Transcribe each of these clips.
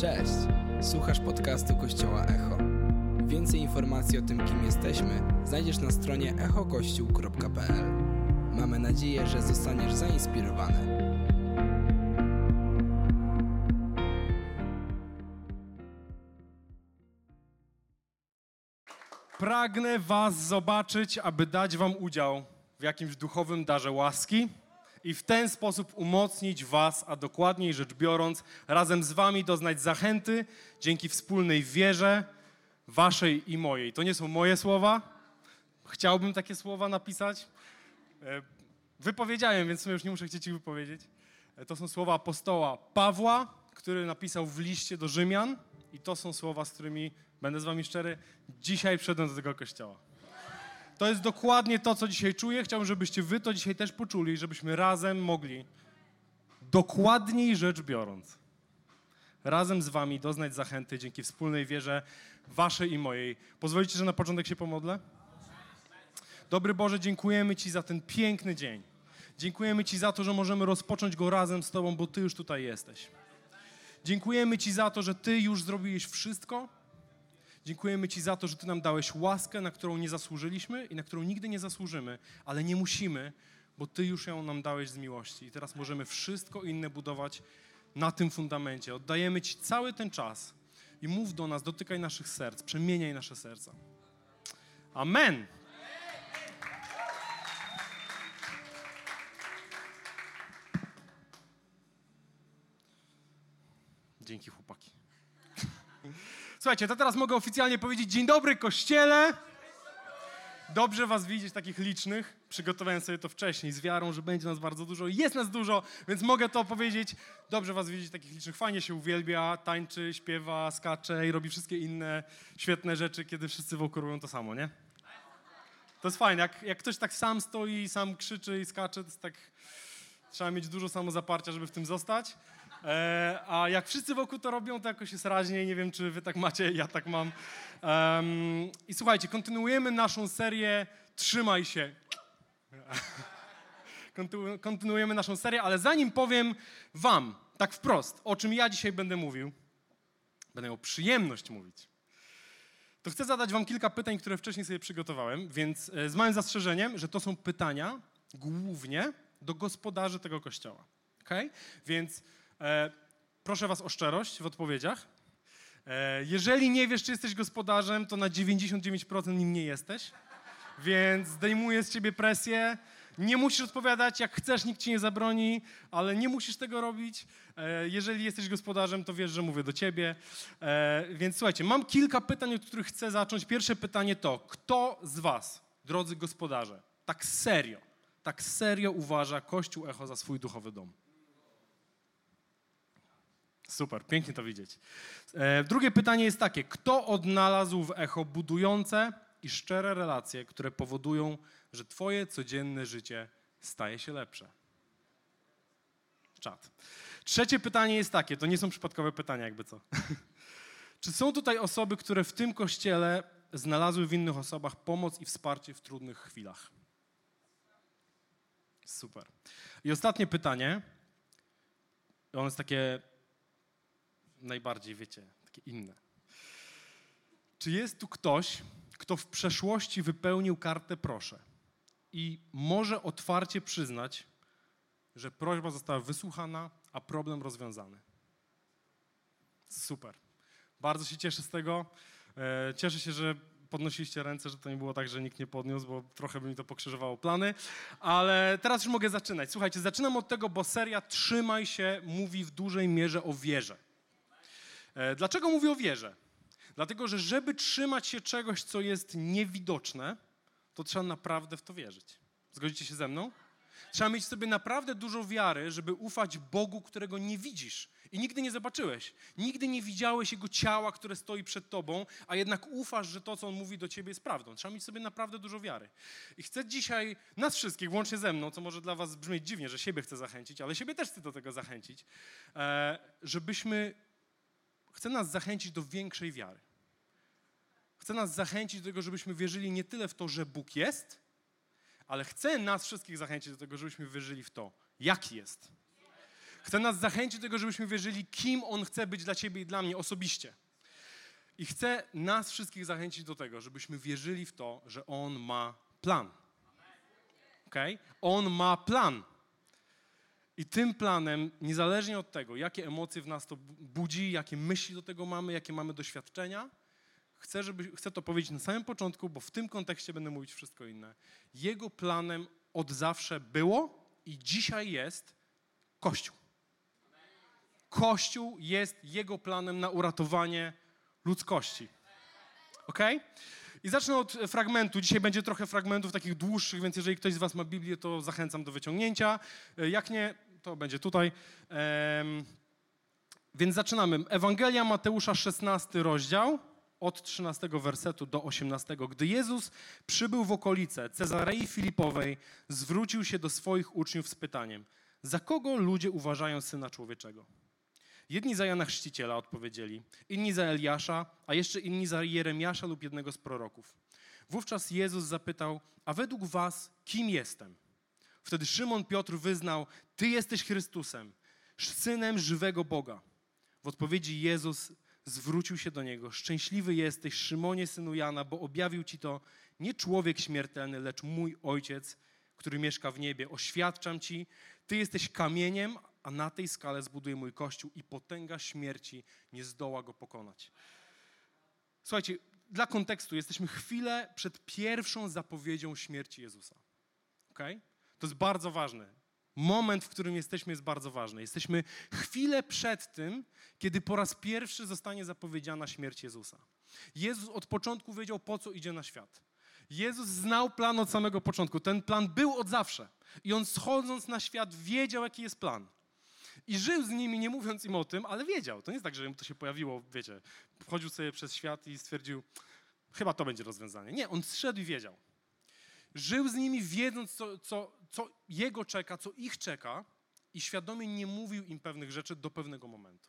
Cześć! Słuchasz podcastu Kościoła Echo. Więcej informacji o tym, kim jesteśmy, znajdziesz na stronie echokościół.pl. Mamy nadzieję, że zostaniesz zainspirowany. Pragnę Was zobaczyć, aby dać Wam udział w jakimś duchowym darze łaski i w ten sposób umocnić Was, a dokładniej rzecz biorąc, razem z Wami doznać zachęty dzięki wspólnej wierze Waszej i mojej. To nie są moje słowa. Chciałbym takie słowa napisać. E, Wypowiedziałem, więc już nie muszę chcieć ich wypowiedzieć. E, To są słowa apostoła Pawła, który napisał w liście do Rzymian. I to są słowa, z którymi, będę z wami szczery, dzisiaj przyszedłem do tego kościoła. To jest dokładnie to, co dzisiaj czuję. Chciałbym, żebyście wy to dzisiaj też poczuli, żebyśmy razem mogli, dokładniej rzecz biorąc, razem z wami doznać zachęty dzięki wspólnej wierze waszej i mojej. Pozwolicie, że na początek się pomodlę? Dobry Boże, dziękujemy Ci za ten piękny dzień. Dziękujemy Ci za to, że możemy rozpocząć go razem z Tobą, bo Ty już tutaj jesteś. Dziękujemy Ci za to, że Ty już zrobiłeś wszystko. Dziękujemy Ci za to, że Ty nam dałeś łaskę, na którą nie zasłużyliśmy i na którą nigdy nie zasłużymy, ale nie musimy, bo Ty już ją nam dałeś z miłości. I teraz możemy wszystko inne budować na tym fundamencie. Oddajemy Ci cały ten czas i mów do nas, dotykaj naszych serc, przemieniaj nasze serca. Amen. Dzięki. Słuchajcie, to teraz mogę oficjalnie powiedzieć dzień dobry kościele. Dobrze was widzieć takich licznych. Przygotowałem sobie to wcześniej z wiarą, że będzie nas bardzo dużo. Jest nas dużo, więc mogę to powiedzieć. Dobrze was widzieć takich licznych. Fajnie się uwielbia, tańczy, śpiewa, skacze i robi wszystkie inne świetne rzeczy, kiedy wszyscy wokół robią to samo, nie? To jest fajne. Jak, jak ktoś tak sam stoi, sam krzyczy i skacze, to jest tak... Trzeba mieć dużo samozaparcia, żeby w tym zostać. E, a jak wszyscy wokół to robią, to jakoś jest raźniej. Nie wiem, czy wy tak macie, ja tak mam. I słuchajcie, kontynuujemy naszą serię Trzymaj się. Kontynu- Kontynuujemy naszą serię, ale zanim powiem wam tak wprost, o czym ja dzisiaj będę mówił, będę miał przyjemność mówić, to chcę zadać wam kilka pytań, które wcześniej sobie przygotowałem, więc e, z małym zastrzeżeniem, że to są pytania głównie do gospodarzy tego kościoła. Okay? Więc proszę was o szczerość w odpowiedziach. E, jeżeli nie wiesz, czy jesteś gospodarzem, to na 99% nim nie jesteś, więc zdejmuję z ciebie presję. Nie musisz odpowiadać, jak chcesz, nikt ci nie zabroni, ale nie musisz tego robić. E, jeżeli jesteś gospodarzem, to wiesz, że mówię do ciebie. E, więc słuchajcie, mam kilka pytań, od których chcę zacząć. Pierwsze pytanie to, kto z was, drodzy gospodarze, tak serio, tak serio uważa Kościół Echo za swój duchowy dom? Super, pięknie to widzieć. E, drugie pytanie jest takie: kto odnalazł w echo budujące i szczere relacje, które powodują, że Twoje codzienne życie staje się lepsze? Czad. Trzecie pytanie jest takie: to nie są przypadkowe pytania, jakby co. Czy są tutaj osoby, które w tym kościele znalazły w innych osobach pomoc i wsparcie w trudnych chwilach? Super. I ostatnie pytanie. Ono jest takie najbardziej, wiecie, takie inne. Czy jest tu ktoś, kto w przeszłości wypełnił kartę proszę i może otwarcie przyznać, że prośba została wysłuchana, a problem rozwiązany? Super. Bardzo się cieszę z tego. E, Cieszę się, że podnosiliście ręce, że to nie było tak, że nikt nie podniósł, bo trochę by mi to pokrzyżowało plany. Ale teraz już mogę zaczynać. Słuchajcie, zaczynam od tego, bo seria Trzymaj się mówi w dużej mierze o wierze. E, Dlaczego mówię o wierze? Dlatego, że żeby trzymać się czegoś, co jest niewidoczne, to trzeba naprawdę w to wierzyć. Zgodzicie się ze mną? Trzeba mieć sobie naprawdę dużo wiary, żeby ufać Bogu, którego nie widzisz i nigdy nie zobaczyłeś. Nigdy nie widziałeś Jego ciała, które stoi przed tobą, a jednak ufasz, że to, co On mówi do ciebie jest prawdą. Trzeba mieć sobie naprawdę dużo wiary. I chcę dzisiaj nas wszystkich, łącznie ze mną, co może dla was brzmieć dziwnie, że siebie chcę zachęcić, ale siebie też chcę do tego zachęcić, e, żebyśmy chce nas zachęcić do większej wiary. Chce nas zachęcić do tego, żebyśmy wierzyli nie tyle w to, że Bóg jest, ale chce nas wszystkich zachęcić do tego, żebyśmy wierzyli w to, jaki jest. Chce nas zachęcić do tego, żebyśmy wierzyli, kim On chce być dla ciebie i dla mnie osobiście. I chce nas wszystkich zachęcić do tego, żebyśmy wierzyli w to, że On ma plan. Okay? On ma plan. I tym planem, niezależnie od tego, jakie emocje w nas to budzi, jakie myśli do tego mamy, jakie mamy doświadczenia, chcę, żeby, chcę to powiedzieć na samym początku, bo w tym kontekście będę mówić wszystko inne. Jego planem od zawsze było i dzisiaj jest Kościół. Kościół jest jego planem na uratowanie ludzkości. Ok? I zacznę od fragmentu. Dzisiaj będzie trochę fragmentów takich dłuższych, więc jeżeli ktoś z Was ma Biblię, to zachęcam do wyciągnięcia. Jak nie, to będzie tutaj. Więc zaczynamy. Ewangelia Mateusza, 16 rozdział, od 13 wersetu do 18. Gdy Jezus przybył w okolice Cezarei Filipowej, zwrócił się do swoich uczniów z pytaniem: Za kogo ludzie uważają syna człowieczego? Jedni za Jana Chrzciciela odpowiedzieli, inni za Eliasza, a jeszcze inni za Jeremiasza lub jednego z proroków. Wówczas Jezus zapytał, a według was kim jestem? Wtedy Szymon Piotr wyznał, ty jesteś Chrystusem, synem żywego Boga. W odpowiedzi Jezus zwrócił się do niego, szczęśliwy jesteś Szymonie, synu Jana, bo objawił ci to nie człowiek śmiertelny, lecz mój Ojciec, który mieszka w niebie. Oświadczam ci, ty jesteś kamieniem, a na tej skale zbuduję mój kościół i potęga śmierci nie zdoła go pokonać. Słuchajcie, dla kontekstu jesteśmy chwilę przed pierwszą zapowiedzią śmierci Jezusa. Okay? To jest bardzo ważne. Moment, w którym jesteśmy, jest bardzo ważny. Jesteśmy chwilę przed tym, kiedy po raz pierwszy zostanie zapowiedziana śmierć Jezusa. Jezus od początku wiedział, po co idzie na świat. Jezus znał plan od samego początku. Ten plan był od zawsze. I on schodząc na świat wiedział, jaki jest plan. I żył z nimi, nie mówiąc im o tym, ale wiedział. To nie jest tak, że mu to się pojawiło, wiecie, chodził sobie przez świat i stwierdził, chyba to będzie rozwiązanie. Nie, on zszedł i wiedział. Żył z nimi, wiedząc, co, co, co jego czeka, co ich czeka, i świadomie nie mówił im pewnych rzeczy do pewnego momentu.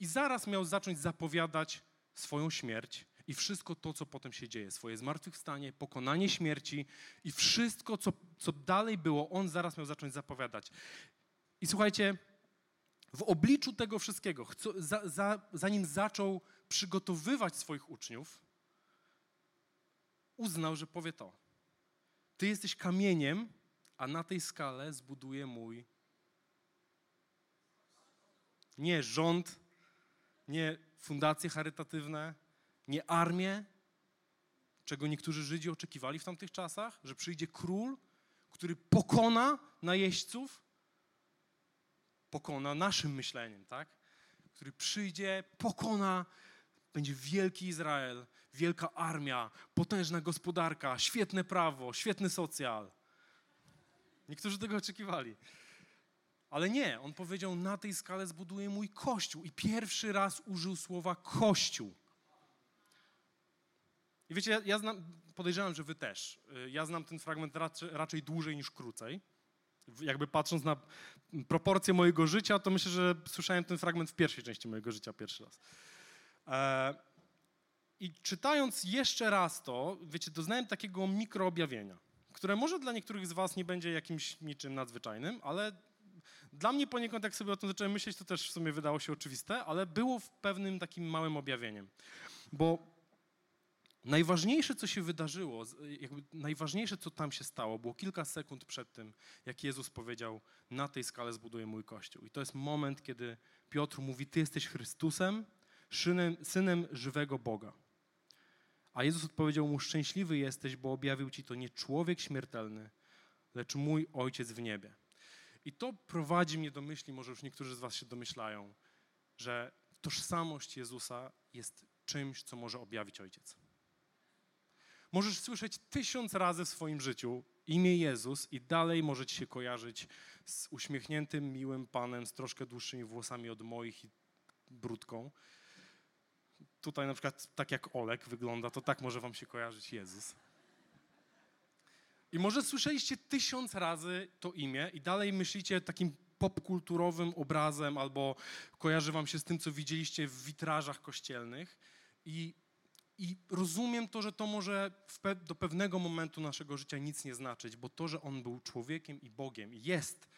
I zaraz miał zacząć zapowiadać swoją śmierć i wszystko to, co potem się dzieje, swoje zmartwychwstanie, pokonanie śmierci i wszystko, co, co dalej było, on zaraz miał zacząć zapowiadać. I słuchajcie, w obliczu tego wszystkiego, za, za, zanim zaczął przygotowywać swoich uczniów, uznał, że powie to. Ty jesteś kamieniem, a na tej skale zbuduję mój nie rząd, nie fundacje charytatywne, nie armię, czego niektórzy Żydzi oczekiwali w tamtych czasach, że przyjdzie król, który pokona najeźdźców, pokona naszym myśleniem, tak? Który przyjdzie, pokona, będzie wielki Izrael, wielka armia, potężna gospodarka, świetne prawo, świetny socjal. Niektórzy tego oczekiwali. Ale nie, on powiedział: Na tej skale zbuduję mój kościół. I pierwszy raz użył słowa kościół. I wiecie, ja, ja znam, podejrzewam, że wy też. Y, ja znam ten fragment raczej, raczej dłużej niż krócej jakby patrząc na proporcje mojego życia, to myślę, że słyszałem ten fragment w pierwszej części mojego życia pierwszy raz. E, I czytając jeszcze raz to, wiecie, doznałem takiego mikroobjawienia, które może dla niektórych z was nie będzie jakimś niczym nadzwyczajnym, ale dla mnie poniekąd, jak sobie o tym zacząłem myśleć, to też w sumie wydało się oczywiste, ale było w pewnym takim małym objawieniem. Bo Najważniejsze, co się wydarzyło, najważniejsze, co tam się stało, było kilka sekund przed tym, jak Jezus powiedział: Na tej skale zbuduję mój kościół. I to jest moment, kiedy Piotr mówi: Ty jesteś Chrystusem, synem, synem żywego Boga. A Jezus odpowiedział mu: Szczęśliwy jesteś, bo objawił ci to nie człowiek śmiertelny, lecz mój ojciec w niebie. I to prowadzi mnie do myśli, może już niektórzy z Was się domyślają, że tożsamość Jezusa jest czymś, co może objawić ojciec. Możesz słyszeć tysiąc razy w swoim życiu imię Jezus i dalej może ci się kojarzyć z uśmiechniętym, miłym Panem z troszkę dłuższymi włosami od moich i brudką. Tutaj na przykład tak jak Olek wygląda, to tak może wam się kojarzyć Jezus. I może słyszeliście tysiąc razy to imię i dalej myślicie takim popkulturowym obrazem albo kojarzy wam się z tym, co widzieliście w witrażach kościelnych i i rozumiem to, że to może pe do pewnego momentu naszego życia nic nie znaczyć, bo to, że On był człowiekiem i Bogiem, jest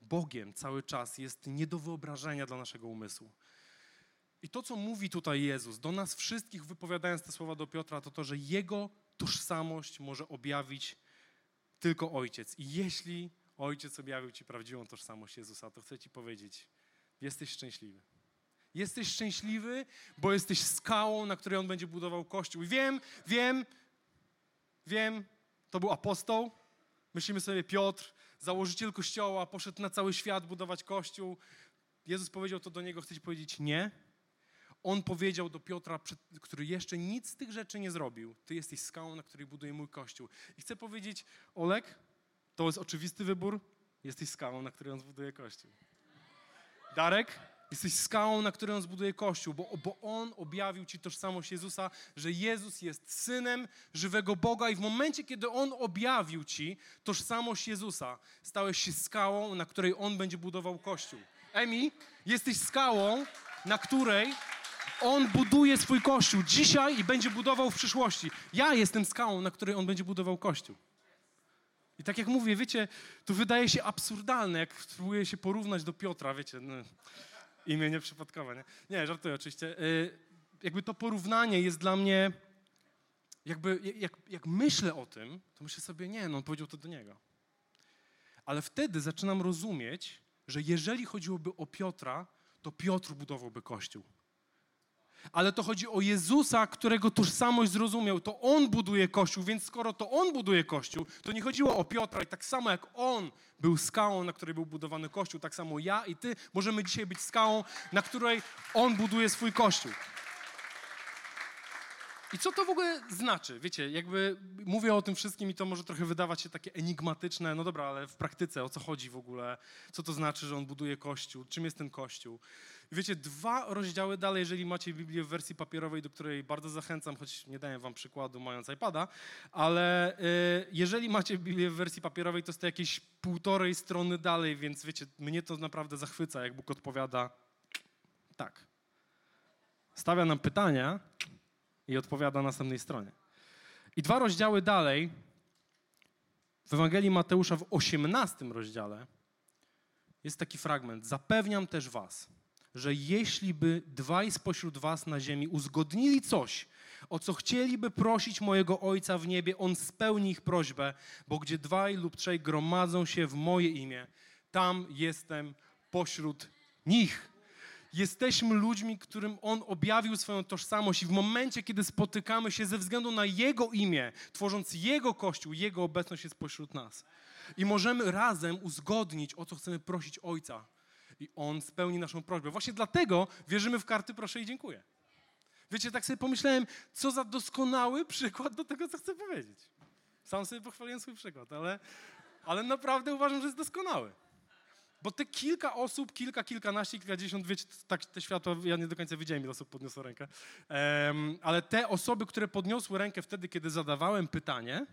Bogiem cały czas jest nie do wyobrażenia dla naszego umysłu. I to, co mówi tutaj Jezus do nas wszystkich, wypowiadając te słowa do Piotra, to to, że Jego tożsamość może objawić tylko Ojciec. I jeśli Ojciec objawił Ci prawdziwą tożsamość Jezusa, to chcę Ci powiedzieć, jesteś szczęśliwy. Jesteś szczęśliwy, bo jesteś skałą, na której On będzie budował Kościół. I wiem, wiem, wiem, to był apostoł. Myślimy sobie, Piotr, założyciel Kościoła, poszedł na cały świat budować Kościół. Jezus powiedział to do niego, chcę Ci powiedzieć, nie. On powiedział do Piotra, który jeszcze nic z tych rzeczy nie zrobił, Ty jesteś skałą, na której buduję mój Kościół. I chcę powiedzieć, Olek, to jest oczywisty wybór, jesteś skałą, na której on zbuduje Kościół. Darek, Jesteś skałą, na której On zbuduje Kościół, bo, bo On objawił Ci tożsamość Jezusa, że Jezus jest Synem żywego Boga i w momencie, kiedy On objawił Ci tożsamość Jezusa, stałeś się skałą, na której On będzie budował Kościół. Emi, jesteś skałą, na której On buduje swój Kościół dzisiaj i będzie budował w przyszłości. Ja jestem skałą, na której On będzie budował Kościół. I tak jak mówię, wiecie, to wydaje się absurdalne, jak spróbuję się porównać do Piotra, wiecie. No Imię nieprzypadkowe, nie? Nie, żartuję oczywiście. Y, jakby to porównanie jest dla mnie, jakby jak, jak myślę o tym, to myślę sobie, nie, no on powiedział to do niego. Ale wtedy zaczynam rozumieć, że jeżeli chodziłoby o Piotra, to Piotr budowałby Kościół ale to chodzi o Jezusa, którego tożsamość zrozumiał. To On buduje Kościół, więc skoro to On buduje Kościół, to nie chodziło o Piotra i tak samo jak On był skałą, na której był budowany Kościół, tak samo ja i Ty możemy dzisiaj być skałą, na której On buduje swój Kościół. I co to w ogóle znaczy? Wiecie, jakby mówię o tym wszystkim i to może trochę wydawać się takie enigmatyczne, no dobra, ale w praktyce o co chodzi w ogóle? Co to znaczy, że on buduje kościół? Czym jest ten kościół? Wiecie, dwa rozdziały dalej, jeżeli macie Biblię w wersji papierowej, do której bardzo zachęcam, choć nie daję wam przykładu mając iPada, ale y, jeżeli macie Biblię w wersji papierowej, to jest to jakieś półtorej strony dalej, więc wiecie, mnie to naprawdę zachwyca, jak Bóg odpowiada tak. Stawia nam pytania, i odpowiada na następnej stronie. I dwa rozdziały dalej, w Ewangelii Mateusza w 18 rozdziale, jest taki fragment. Zapewniam też was, że jeśli by dwaj spośród was na ziemi uzgodnili coś, o co chcieliby prosić mojego Ojca w niebie, On spełni ich prośbę, bo gdzie dwaj lub trzej gromadzą się w moje imię, tam jestem pośród nich. Jesteśmy ludźmi, którym On objawił swoją tożsamość i w momencie, kiedy spotykamy się ze względu na Jego imię, tworząc Jego Kościół, Jego obecność jest pośród nas. I możemy razem uzgodnić, o co chcemy prosić Ojca. I On spełni naszą prośbę. Właśnie dlatego wierzymy w karty proszę i dziękuję. Wiecie, tak sobie pomyślałem, co za doskonały przykład do tego, co chcę powiedzieć. Sam sobie pochwaliłem swój przykład, ale, ale naprawdę uważam, że jest doskonały. Bo te kilka osób, kilka, kilkanaście, kilkadziesiąt, wiecie, tak te światła, ja nie do końca widziałem, ile osób podniosło rękę, um, ale te osoby, które podniosły rękę wtedy, kiedy zadawałem pytanie,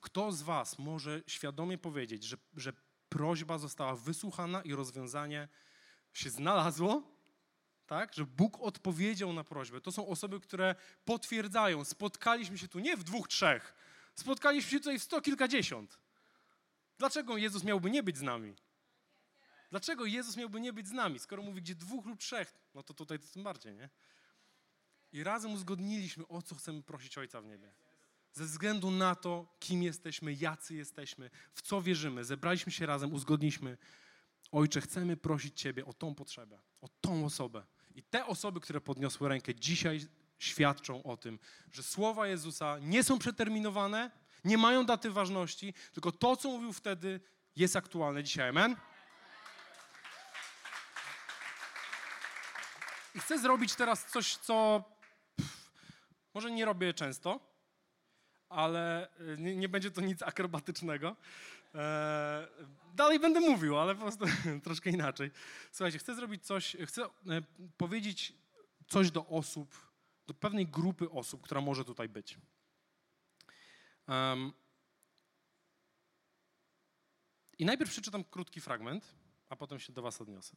kto z was może świadomie powiedzieć, że, że prośba została wysłuchana i rozwiązanie się znalazło, tak? Że Bóg odpowiedział na prośbę. To są osoby, które potwierdzają, spotkaliśmy się tu nie w dwóch, trzech, spotkaliśmy się tutaj w sto kilkadziesiąt. Dlaczego Jezus miałby nie być z nami? Dlaczego Jezus miałby nie być z nami? Skoro mówi, gdzie dwóch lub trzech, no to tutaj to tym bardziej, nie? I razem uzgodniliśmy, o co chcemy prosić Ojca w niebie. Ze względu na to, kim jesteśmy, jacy jesteśmy, w co wierzymy, zebraliśmy się razem, uzgodniliśmy, Ojcze, chcemy prosić Ciebie o tą potrzebę, o tą osobę. I te osoby, które podniosły rękę dzisiaj świadczą o tym, że słowa Jezusa nie są przeterminowane, nie mają daty ważności, tylko to, co mówił wtedy, jest aktualne dzisiaj. Amen? I chcę zrobić teraz coś, co pff, może nie robię często, ale y, nie, nie będzie to nic akrobatycznego. E, dalej będę mówił, ale po prostu troszkę inaczej. Słuchajcie, chcę zrobić coś, chcę e, powiedzieć coś do osób, do pewnej grupy osób, która może tutaj być. Um, I najpierw przeczytam krótki fragment, a potem się do Was odniosę.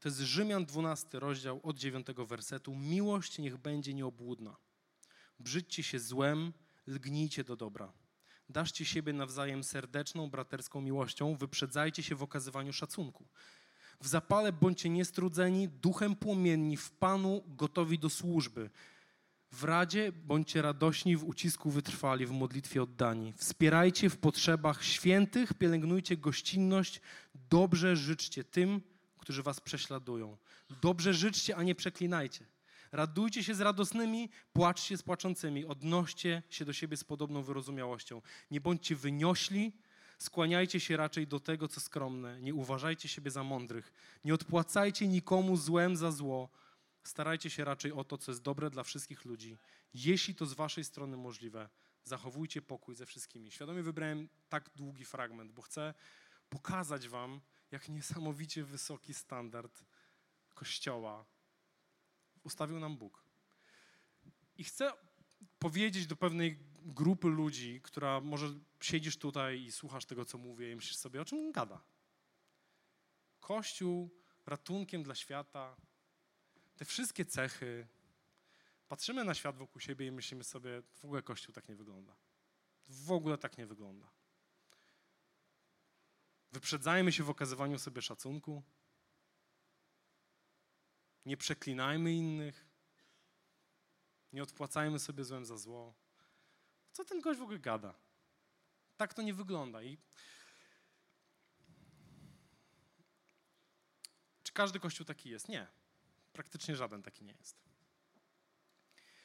To jest Rzymian 12 rozdział od 9 wersetu. Miłość niech będzie nieobłudna. Brzydźcie się złem, lgnijcie do dobra. Daszcie siebie nawzajem serdeczną, braterską miłością, wyprzedzajcie się w okazywaniu szacunku. W zapale bądźcie niestrudzeni, duchem płomienni, w Panu gotowi do służby. W radzie bądźcie radośni, w ucisku wytrwali, w modlitwie oddani. Wspierajcie w potrzebach świętych, pielęgnujcie gościnność, dobrze życzcie tym, którzy was prześladują. Dobrze życzcie, a nie przeklinajcie. Radujcie się z radosnymi, płaczcie z płaczącymi, odnoście się do siebie z podobną wyrozumiałością. Nie bądźcie wyniośli, skłaniajcie się raczej do tego, co skromne. Nie uważajcie siebie za mądrych. Nie odpłacajcie nikomu złem za zło. Starajcie się raczej o to, co jest dobre dla wszystkich ludzi. Jeśli to z waszej strony możliwe, zachowujcie pokój ze wszystkimi. Świadomie wybrałem tak długi fragment, bo chcę pokazać wam, jak niesamowicie wysoki standard Kościoła ustawił nam Bóg. I chcę powiedzieć do pewnej grupy ludzi, która może siedzisz tutaj i słuchasz tego, co mówię i myślisz sobie, o czym gada. Kościół ratunkiem dla świata, te wszystkie cechy. Patrzymy na świat wokół siebie i myślimy sobie, w ogóle Kościół tak nie wygląda. W ogóle tak nie wygląda. Wyprzedzajmy się w okazywaniu sobie szacunku. Nie przeklinajmy innych. Nie odpłacajmy sobie złem za zło. Co ten gość w ogóle gada? Tak to nie wygląda. I czy każdy kościół taki jest? Nie. Praktycznie żaden taki nie jest.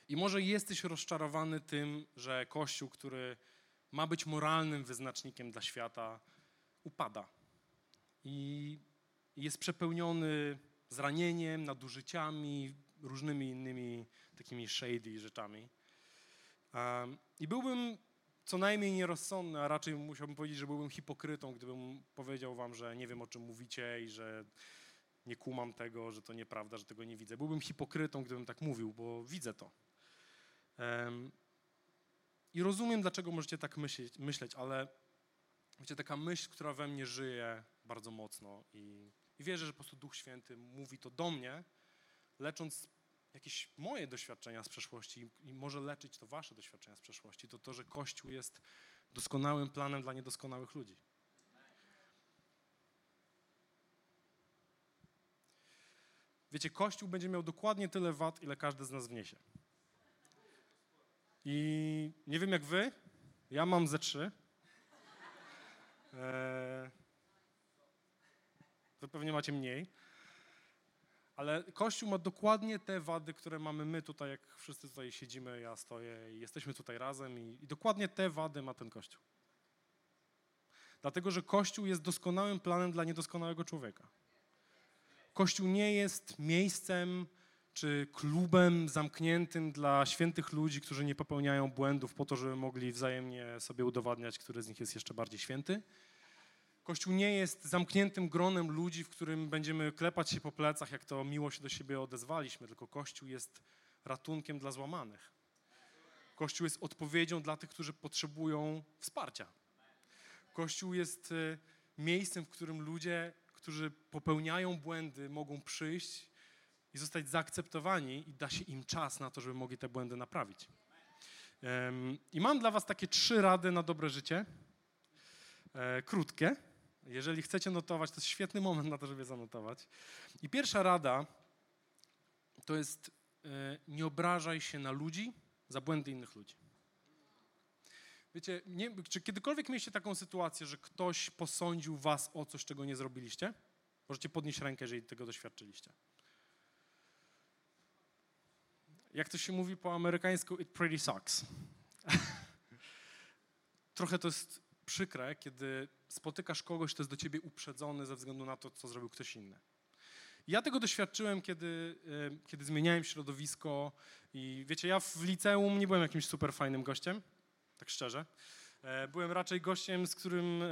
I może jesteś rozczarowany tym, że kościół, który ma być moralnym wyznacznikiem dla świata, upada. I jest przepełniony zranieniem, nadużyciami, różnymi innymi takimi shady rzeczami. I byłbym co najmniej nierozsądny, a raczej musiałbym powiedzieć, że byłbym hipokrytą, gdybym powiedział wam, że nie wiem o czym mówicie i że nie kumam tego, że to nieprawda, że tego nie widzę. Byłbym hipokrytą, gdybym tak mówił, bo widzę to. I rozumiem, dlaczego możecie tak myśleć, myśleć, ale wiecie, taka myśl, która we mnie żyje bardzo mocno i i wierzę, że po prostu Duch Święty mówi to do mnie, lecząc jakieś moje doświadczenia z przeszłości i może leczyć to wasze doświadczenia z przeszłości, to to, że Kościół jest doskonałym planem dla niedoskonałych ludzi. Wiecie, Kościół będzie miał dokładnie tyle wad, ile każdy z nas wniesie. I nie wiem jak wy, ja mam ze trzy. Eee, Wy pewnie macie mniej. Ale Kościół ma dokładnie te wady, które mamy my tutaj, jak wszyscy tutaj siedzimy, ja stoję i jesteśmy tutaj razem i, i dokładnie te wady ma ten Kościół. Dlatego, że Kościół jest doskonałym planem dla niedoskonałego człowieka. Kościół nie jest miejscem czy klubem zamkniętym dla świętych ludzi, którzy nie popełniają błędów po to, żeby mogli wzajemnie sobie udowadniać, który z nich jest jeszcze bardziej święty. Kościół nie jest zamkniętym gronem ludzi, w którym będziemy klepać się po plecach, jak to miło się do siebie odezwaliśmy, tylko Kościół jest ratunkiem dla złamanych. Kościół jest odpowiedzią dla tych, którzy potrzebują wsparcia. Kościół jest e, miejscem, w którym ludzie, którzy popełniają błędy, mogą przyjść i zostać zaakceptowani i da się im czas na to, żeby mogli te błędy naprawić. I mam dla Was takie trzy rady na dobre życie. E, krótkie. Jeżeli chcecie notować, to jest świetny moment na to, żeby zanotować. I pierwsza rada to jest e, nie obrażaj się na ludzi za błędy innych ludzi. Wiecie, nie, czy kiedykolwiek mieliście taką sytuację, że ktoś posądził was o coś, czego nie zrobiliście? Możecie podnieść rękę, jeżeli tego doświadczyliście. Jak to się mówi po amerykańsku, it pretty sucks. Trochę to jest przykre, kiedy spotykasz kogoś, kto jest do ciebie uprzedzony ze względu na to, co zrobił ktoś inny. Ja tego doświadczyłem, kiedy, e, kiedy zmieniałem środowisko i wiecie, ja w liceum nie byłem jakimś super fajnym gościem, tak szczerze. E, byłem raczej gościem, z którym e,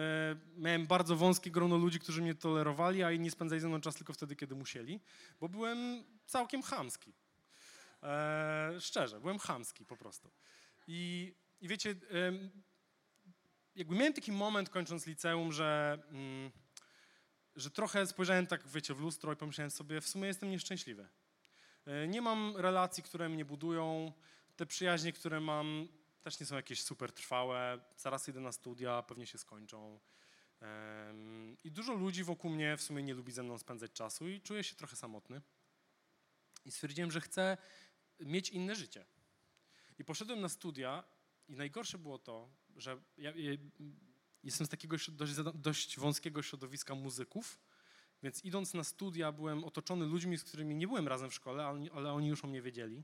miałem bardzo wąskie grono ludzi, którzy mnie tolerowali, a inni spędzali ze mną czas tylko wtedy, kiedy musieli, bo byłem całkiem chamski. Szczerze, byłem chamski po prostu. I, i wiecie, jakby miałem taki moment kończąc liceum, że, mm, że trochę spojrzałem tak, wiecie, w lustro i pomyślałem sobie, w sumie jestem nieszczęśliwy. E, nie mam relacji, które mnie budują. Te przyjaźnie, które mam, też nie są jakieś super trwałe. Zaraz idę na studia, pewnie się skończą. I dużo ludzi wokół mnie w sumie nie lubi ze mną spędzać czasu i czuję się trochę samotny. I stwierdziłem, że chcę mieć inne życie. I poszedłem na studia i najgorsze było to, że ja, ja jestem z takiego dość, dość wąskiego środowiska muzyków, więc idąc na studia byłem otoczony ludźmi, z którymi nie byłem razem w szkole, ale, ale oni już o mnie wiedzieli.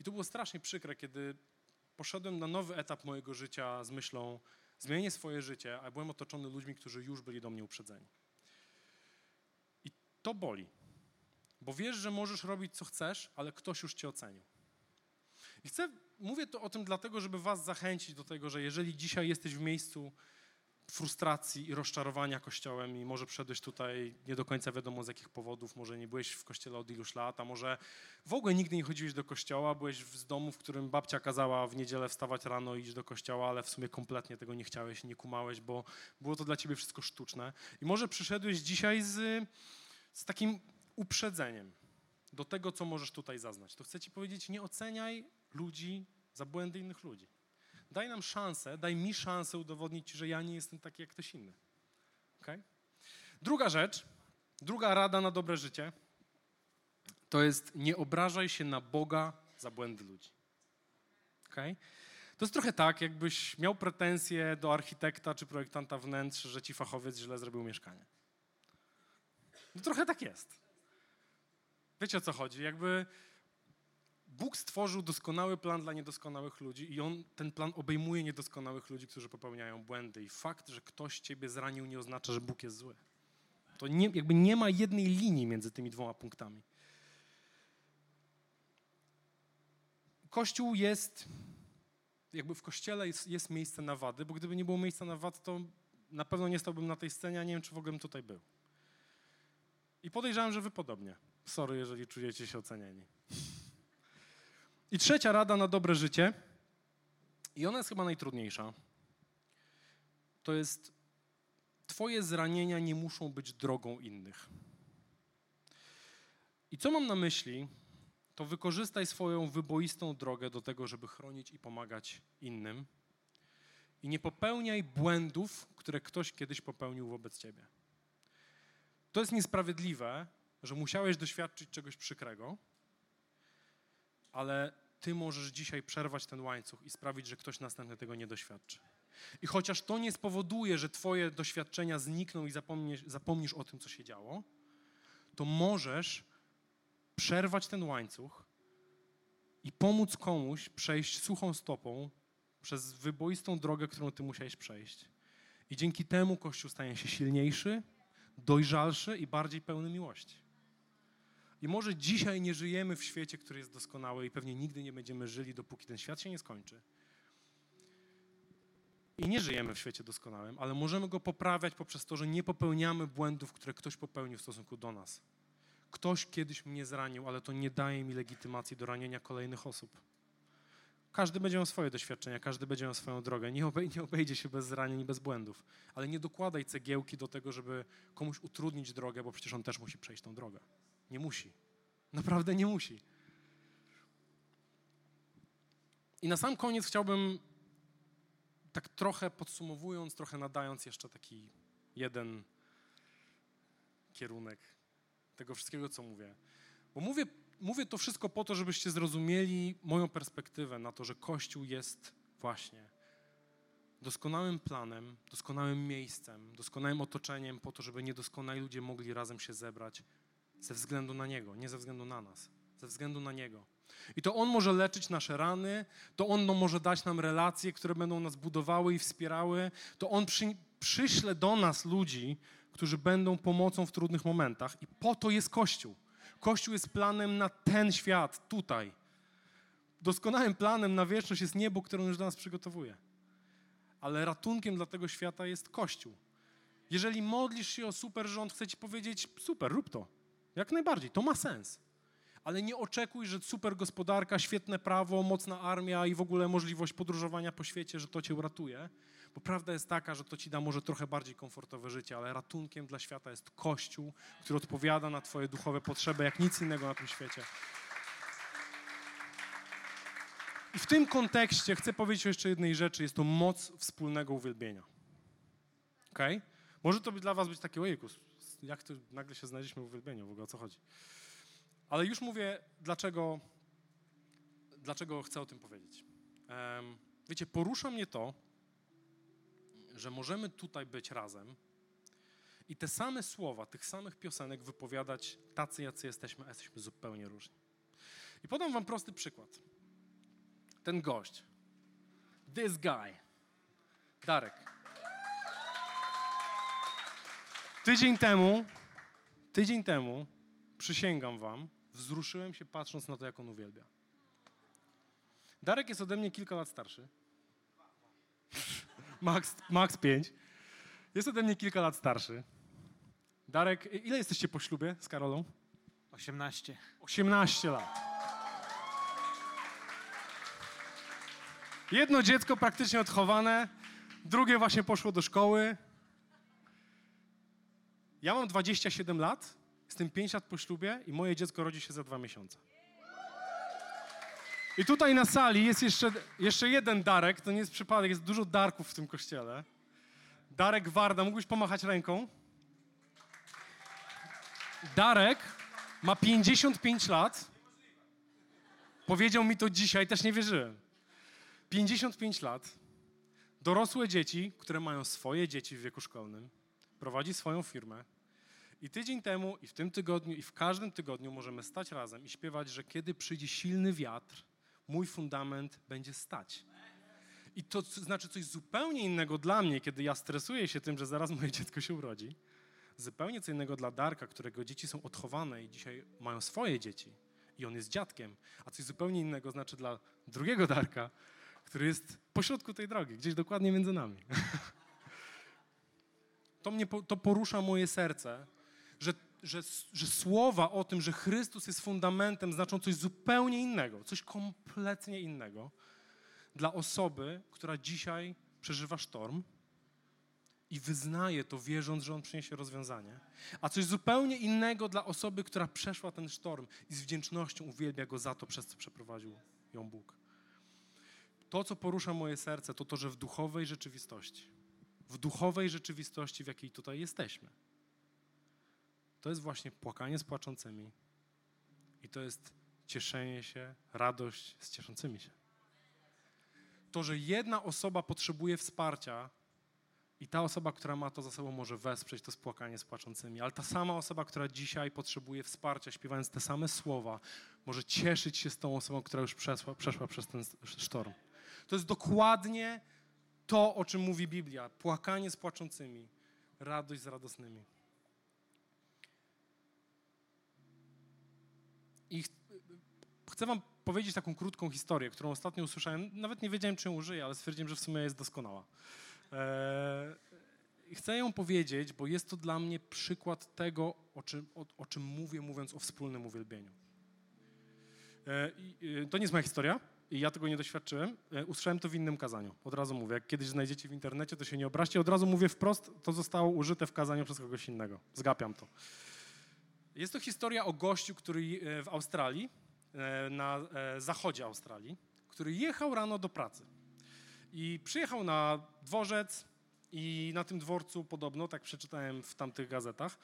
I to było strasznie przykre, kiedy poszedłem na nowy etap mojego życia z myślą zmienię swoje życie, a byłem otoczony ludźmi, którzy już byli do mnie uprzedzeni. I to boli, bo wiesz, że możesz robić co chcesz, ale ktoś już cię ocenił. I chcę, mówię to o tym dlatego, żeby was zachęcić do tego, że jeżeli dzisiaj jesteś w miejscu frustracji i rozczarowania Kościołem i może przyszedłeś tutaj nie do końca wiadomo z jakich powodów, może nie byłeś w Kościele od iluś lat, a może w ogóle nigdy nie chodziłeś do Kościoła, byłeś z domu, w którym babcia kazała w niedzielę wstawać rano i iść do Kościoła, ale w sumie kompletnie tego nie chciałeś, nie kumałeś, bo było to dla ciebie wszystko sztuczne. I może przyszedłeś dzisiaj z, z takim uprzedzeniem do tego, co możesz tutaj zaznać. To chcę ci powiedzieć, nie oceniaj ludzi za błędy innych ludzi. Daj nam szansę, daj mi szansę udowodnić że ja nie jestem taki jak ktoś inny. Okay? Druga rzecz, druga rada na dobre życie, to jest nie obrażaj się na Boga za błędy ludzi. Okay? To jest trochę tak, jakbyś miał pretensje do architekta czy projektanta wnętrz, że ci fachowiec źle zrobił mieszkanie. No trochę tak jest. Wiecie o co chodzi? Jakby Bóg stworzył doskonały plan dla niedoskonałych ludzi i on ten plan obejmuje niedoskonałych ludzi, którzy popełniają błędy. I fakt, że ktoś ciebie zranił, nie oznacza, że Bóg jest zły. To nie, jakby nie ma jednej linii między tymi dwoma punktami. Kościół jest, jakby w kościele jest, jest miejsce na wady, bo gdyby nie było miejsca na wad, to na pewno nie stałbym na tej scenie, a nie wiem, czy w ogóle bym tutaj był. I podejrzewam, że wy podobnie. Sorry, jeżeli czujecie się ocenieni. I trzecia rada na dobre życie, i ona jest chyba najtrudniejsza, to jest Twoje zranienia nie muszą być drogą innych. I co mam na myśli, to wykorzystaj swoją wyboistą drogę do tego, żeby chronić i pomagać innym. I nie popełniaj błędów, które ktoś kiedyś popełnił wobec Ciebie. To jest niesprawiedliwe, że musiałeś doświadczyć czegoś przykrego, ale ty możesz dzisiaj przerwać ten łańcuch i sprawić, że ktoś następny tego nie doświadczy. I chociaż to nie spowoduje, że twoje doświadczenia znikną i zapomnisz, zapomnisz o tym, co się działo, to możesz przerwać ten łańcuch i pomóc komuś przejść suchą stopą przez wyboistą drogę, którą ty musiałeś przejść. I dzięki temu Kościół stanie się silniejszy, dojrzalszy i bardziej pełny miłości. I może dzisiaj nie żyjemy w świecie, który jest doskonały i pewnie nigdy nie będziemy żyli, dopóki ten świat się nie skończy. I nie żyjemy w świecie doskonałym, ale możemy go poprawiać poprzez to, że nie popełniamy błędów, które ktoś popełnił w stosunku do nas. Ktoś kiedyś mnie zranił, ale to nie daje mi legitymacji do ranienia kolejnych osób. Każdy będzie miał swoje doświadczenia, każdy będzie miał swoją drogę. Nie, obej nie obejdzie się bez zranień i bez błędów. Ale nie dokładaj cegiełki do tego, żeby komuś utrudnić drogę, bo przecież on też musi przejść tą drogę. Nie musi. Naprawdę nie musi. I na sam koniec chciałbym, tak trochę podsumowując, trochę nadając jeszcze taki jeden kierunek tego wszystkiego, co mówię. Bo mówię, mówię to wszystko po to, żebyście zrozumieli moją perspektywę na to, że Kościół jest właśnie doskonałym planem, doskonałym miejscem, doskonałym otoczeniem po to, żeby niedoskonali ludzie mogli razem się zebrać ze względu na Niego, nie ze względu na nas, ze względu na Niego. I to On może leczyć nasze rany, to On może dać nam relacje, które będą nas budowały i wspierały, to On przy, przyśle do nas ludzi, którzy będą pomocą w trudnych momentach i po to jest Kościół. Kościół jest planem na ten świat, tutaj. Doskonałym planem na wieczność jest niebo, które już dla nas przygotowuje. Ale ratunkiem dla tego świata jest Kościół. Jeżeli modlisz się o super rząd, chcę ci powiedzieć, super, rób to. Jak najbardziej, to ma sens. Ale nie oczekuj, że super gospodarka, świetne prawo, mocna armia i w ogóle możliwość podróżowania po świecie, że to cię uratuje. Bo prawda jest taka, że to ci da może trochę bardziej komfortowe życie, ale ratunkiem dla świata jest Kościół, który odpowiada na twoje duchowe potrzeby jak nic innego na tym świecie. I w tym kontekście chcę powiedzieć o jeszcze jednej rzeczy. Jest to moc wspólnego uwielbienia. Ok? Może to być dla was być takie, ojejku, jak to nagle się znaleźliśmy w uwielbieniu, w ogóle o co chodzi. Ale już mówię, dlaczego, dlaczego chcę o tym powiedzieć. Um, wiecie, porusza mnie to, że możemy tutaj być razem i te same słowa, tych samych piosenek wypowiadać tacy, jacy jesteśmy, a jesteśmy zupełnie różni. I podam wam prosty przykład. Ten gość, this guy, Darek. Tydzień temu, tydzień temu, przysięgam wam, wzruszyłem się patrząc na to, jak on uwielbia. Darek jest ode mnie kilka lat starszy. Max, max 5. Jest ode mnie kilka lat starszy. Darek, ile jesteście po ślubie z Karolą? 18. 18 lat. Jedno dziecko praktycznie odchowane, drugie właśnie poszło do szkoły. Ja mam 27 lat, jestem 5 lat po ślubie i moje dziecko rodzi się za dwa miesiące. I tutaj na sali jest jeszcze, jeszcze jeden Darek, to nie jest przypadek, jest dużo Darków w tym kościele. Darek Warda, mógłbyś pomachać ręką? Darek ma 55 lat. Powiedział mi to dzisiaj, też nie wierzyłem. 55 lat, dorosłe dzieci, które mają swoje dzieci w wieku szkolnym, prowadzi swoją firmę. I tydzień temu, i w tym tygodniu, i w każdym tygodniu możemy stać razem i śpiewać, że kiedy przyjdzie silny wiatr, mój fundament będzie stać. I to znaczy coś zupełnie innego dla mnie, kiedy ja stresuję się tym, że zaraz moje dziecko się urodzi. Zupełnie co innego dla Darka, którego dzieci są odchowane i dzisiaj mają swoje dzieci. I on jest dziadkiem. A coś zupełnie innego znaczy dla drugiego Darka, który jest pośrodku tej drogi, gdzieś dokładnie między nami. To mnie to porusza moje serce, że, że, że słowa o tym, że Chrystus jest fundamentem, znaczą coś zupełnie innego, coś kompletnie innego dla osoby, która dzisiaj przeżywa sztorm i wyznaje to, wierząc, że On przyniesie rozwiązanie, a coś zupełnie innego dla osoby, która przeszła ten sztorm i z wdzięcznością uwielbia Go za to, przez co przeprowadził ją Bóg. To, co porusza moje serce, to to, że w duchowej rzeczywistości, w duchowej rzeczywistości, w jakiej tutaj jesteśmy, to jest właśnie płakanie z płaczącymi i to jest cieszenie się, radość z cieszącymi się. To, że jedna osoba potrzebuje wsparcia i ta osoba, która ma to za sobą, może wesprzeć to spłakanie z płaczącymi, ale ta sama osoba, która dzisiaj potrzebuje wsparcia, śpiewając te same słowa, może cieszyć się z tą osobą, która już przeszła, przeszła przez ten sztorm. To jest dokładnie to, o czym mówi Biblia. Płakanie z płaczącymi, radość z radosnymi. I ch chcę wam powiedzieć taką krótką historię, którą ostatnio usłyszałem. Nawet nie wiedziałem, czy ją użyję, ale stwierdziłem, że w sumie jest doskonała. Eee, chcę ją powiedzieć, bo jest to dla mnie przykład tego, o czym, o, o czym mówię, mówiąc o wspólnym uwielbieniu. Eee, to nie jest moja historia, i ja tego nie doświadczyłem, e, usłyszałem to w innym kazaniu. Od razu mówię, jak kiedyś znajdziecie w internecie, to się nie obraźcie. Od razu mówię wprost, to zostało użyte w kazaniu przez kogoś innego. Zgapiam to. Jest to historia o gościu, który e, w Australii, e, na zachodzie Australii, który jechał rano do pracy. I przyjechał na dworzec i na tym dworcu podobno, tak przeczytałem w tamtych gazetach,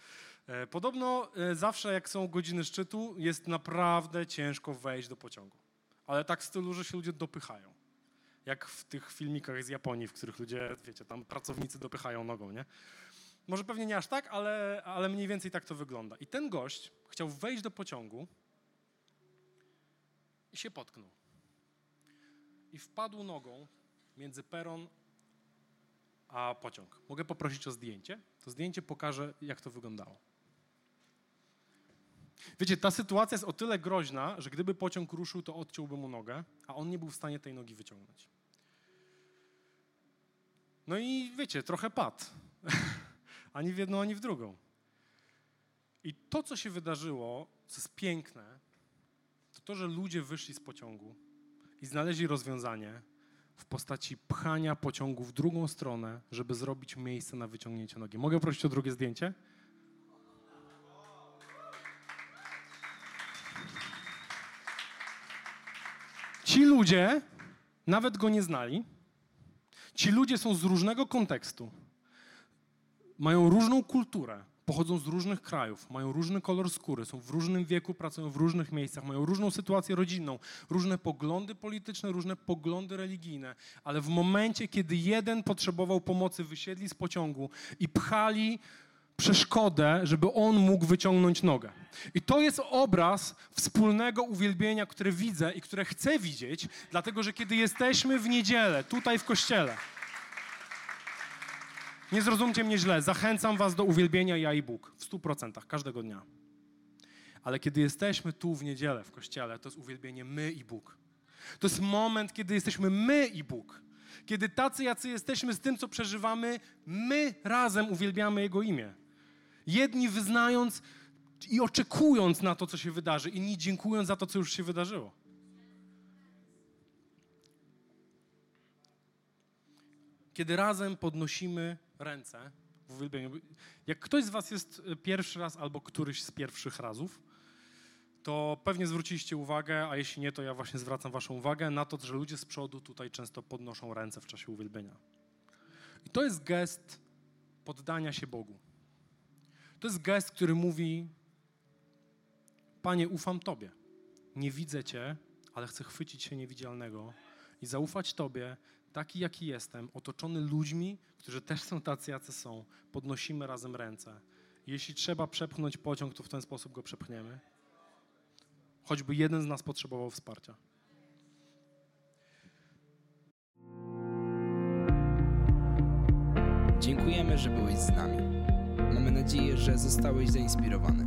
podobno zawsze jak są godziny szczytu, jest naprawdę ciężko wejść do pociągu ale tak w stylu, że się ludzie dopychają. Jak w tych filmikach z Japonii, w których ludzie, wiecie, tam pracownicy dopychają nogą, nie? Może pewnie nie aż tak, ale, ale mniej więcej tak to wygląda. I ten gość chciał wejść do pociągu i się potknął. I wpadł nogą między peron a pociąg. Mogę poprosić o zdjęcie? To zdjęcie pokaże, jak to wyglądało. Wiecie, ta sytuacja jest o tyle groźna, że gdyby pociąg ruszył, to odciąłby mu nogę, a on nie był w stanie tej nogi wyciągnąć. No i wiecie, trochę padł. ani w jedną, ani w drugą. I to, co się wydarzyło, co jest piękne, to to, że ludzie wyszli z pociągu i znaleźli rozwiązanie w postaci pchania pociągu w drugą stronę, żeby zrobić miejsce na wyciągnięcie nogi. Mogę prosić o drugie zdjęcie? Ci ludzie nawet go nie znali. Ci ludzie są z różnego kontekstu, mają różną kulturę, pochodzą z różnych krajów, mają różny kolor skóry, są w różnym wieku, pracują w różnych miejscach, mają różną sytuację rodzinną, różne poglądy polityczne, różne poglądy religijne, ale w momencie, kiedy jeden potrzebował pomocy, wysiedli z pociągu i pchali przeszkodę, żeby on mógł wyciągnąć nogę. I to jest obraz wspólnego uwielbienia, które widzę i które chcę widzieć, dlatego że kiedy jesteśmy w niedzielę, tutaj w kościele, nie zrozumcie mnie źle, zachęcam was do uwielbienia ja i Bóg w stu procentach, każdego dnia. Ale kiedy jesteśmy tu w niedzielę w kościele, to jest uwielbienie my i Bóg. To jest moment, kiedy jesteśmy my i Bóg. Kiedy tacy, jacy jesteśmy z tym, co przeżywamy, my razem uwielbiamy Jego imię. Jedni wyznając i oczekując na to, co się wydarzy, inni dziękując za to, co już się wydarzyło. Kiedy razem podnosimy ręce w uwielbieniu. Jak ktoś z Was jest pierwszy raz albo któryś z pierwszych razów, to pewnie zwróciliście uwagę, a jeśli nie, to ja właśnie zwracam Waszą uwagę na to, że ludzie z przodu tutaj często podnoszą ręce w czasie uwielbienia. I to jest gest poddania się Bogu. To jest gest, który mówi: Panie, ufam Tobie. Nie widzę Cię, ale chcę chwycić się niewidzialnego i zaufać Tobie, taki jaki jestem, otoczony ludźmi, którzy też są tacy, jacy są. Podnosimy razem ręce. Jeśli trzeba przepchnąć pociąg, to w ten sposób go przepchniemy. Choćby jeden z nas potrzebował wsparcia. Dziękujemy, że byłeś z nami. Mamy nadzieję, że zostałeś zainspirowany.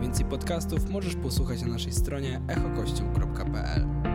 Więcej podcastów możesz posłuchać na naszej stronie echokościół.pl.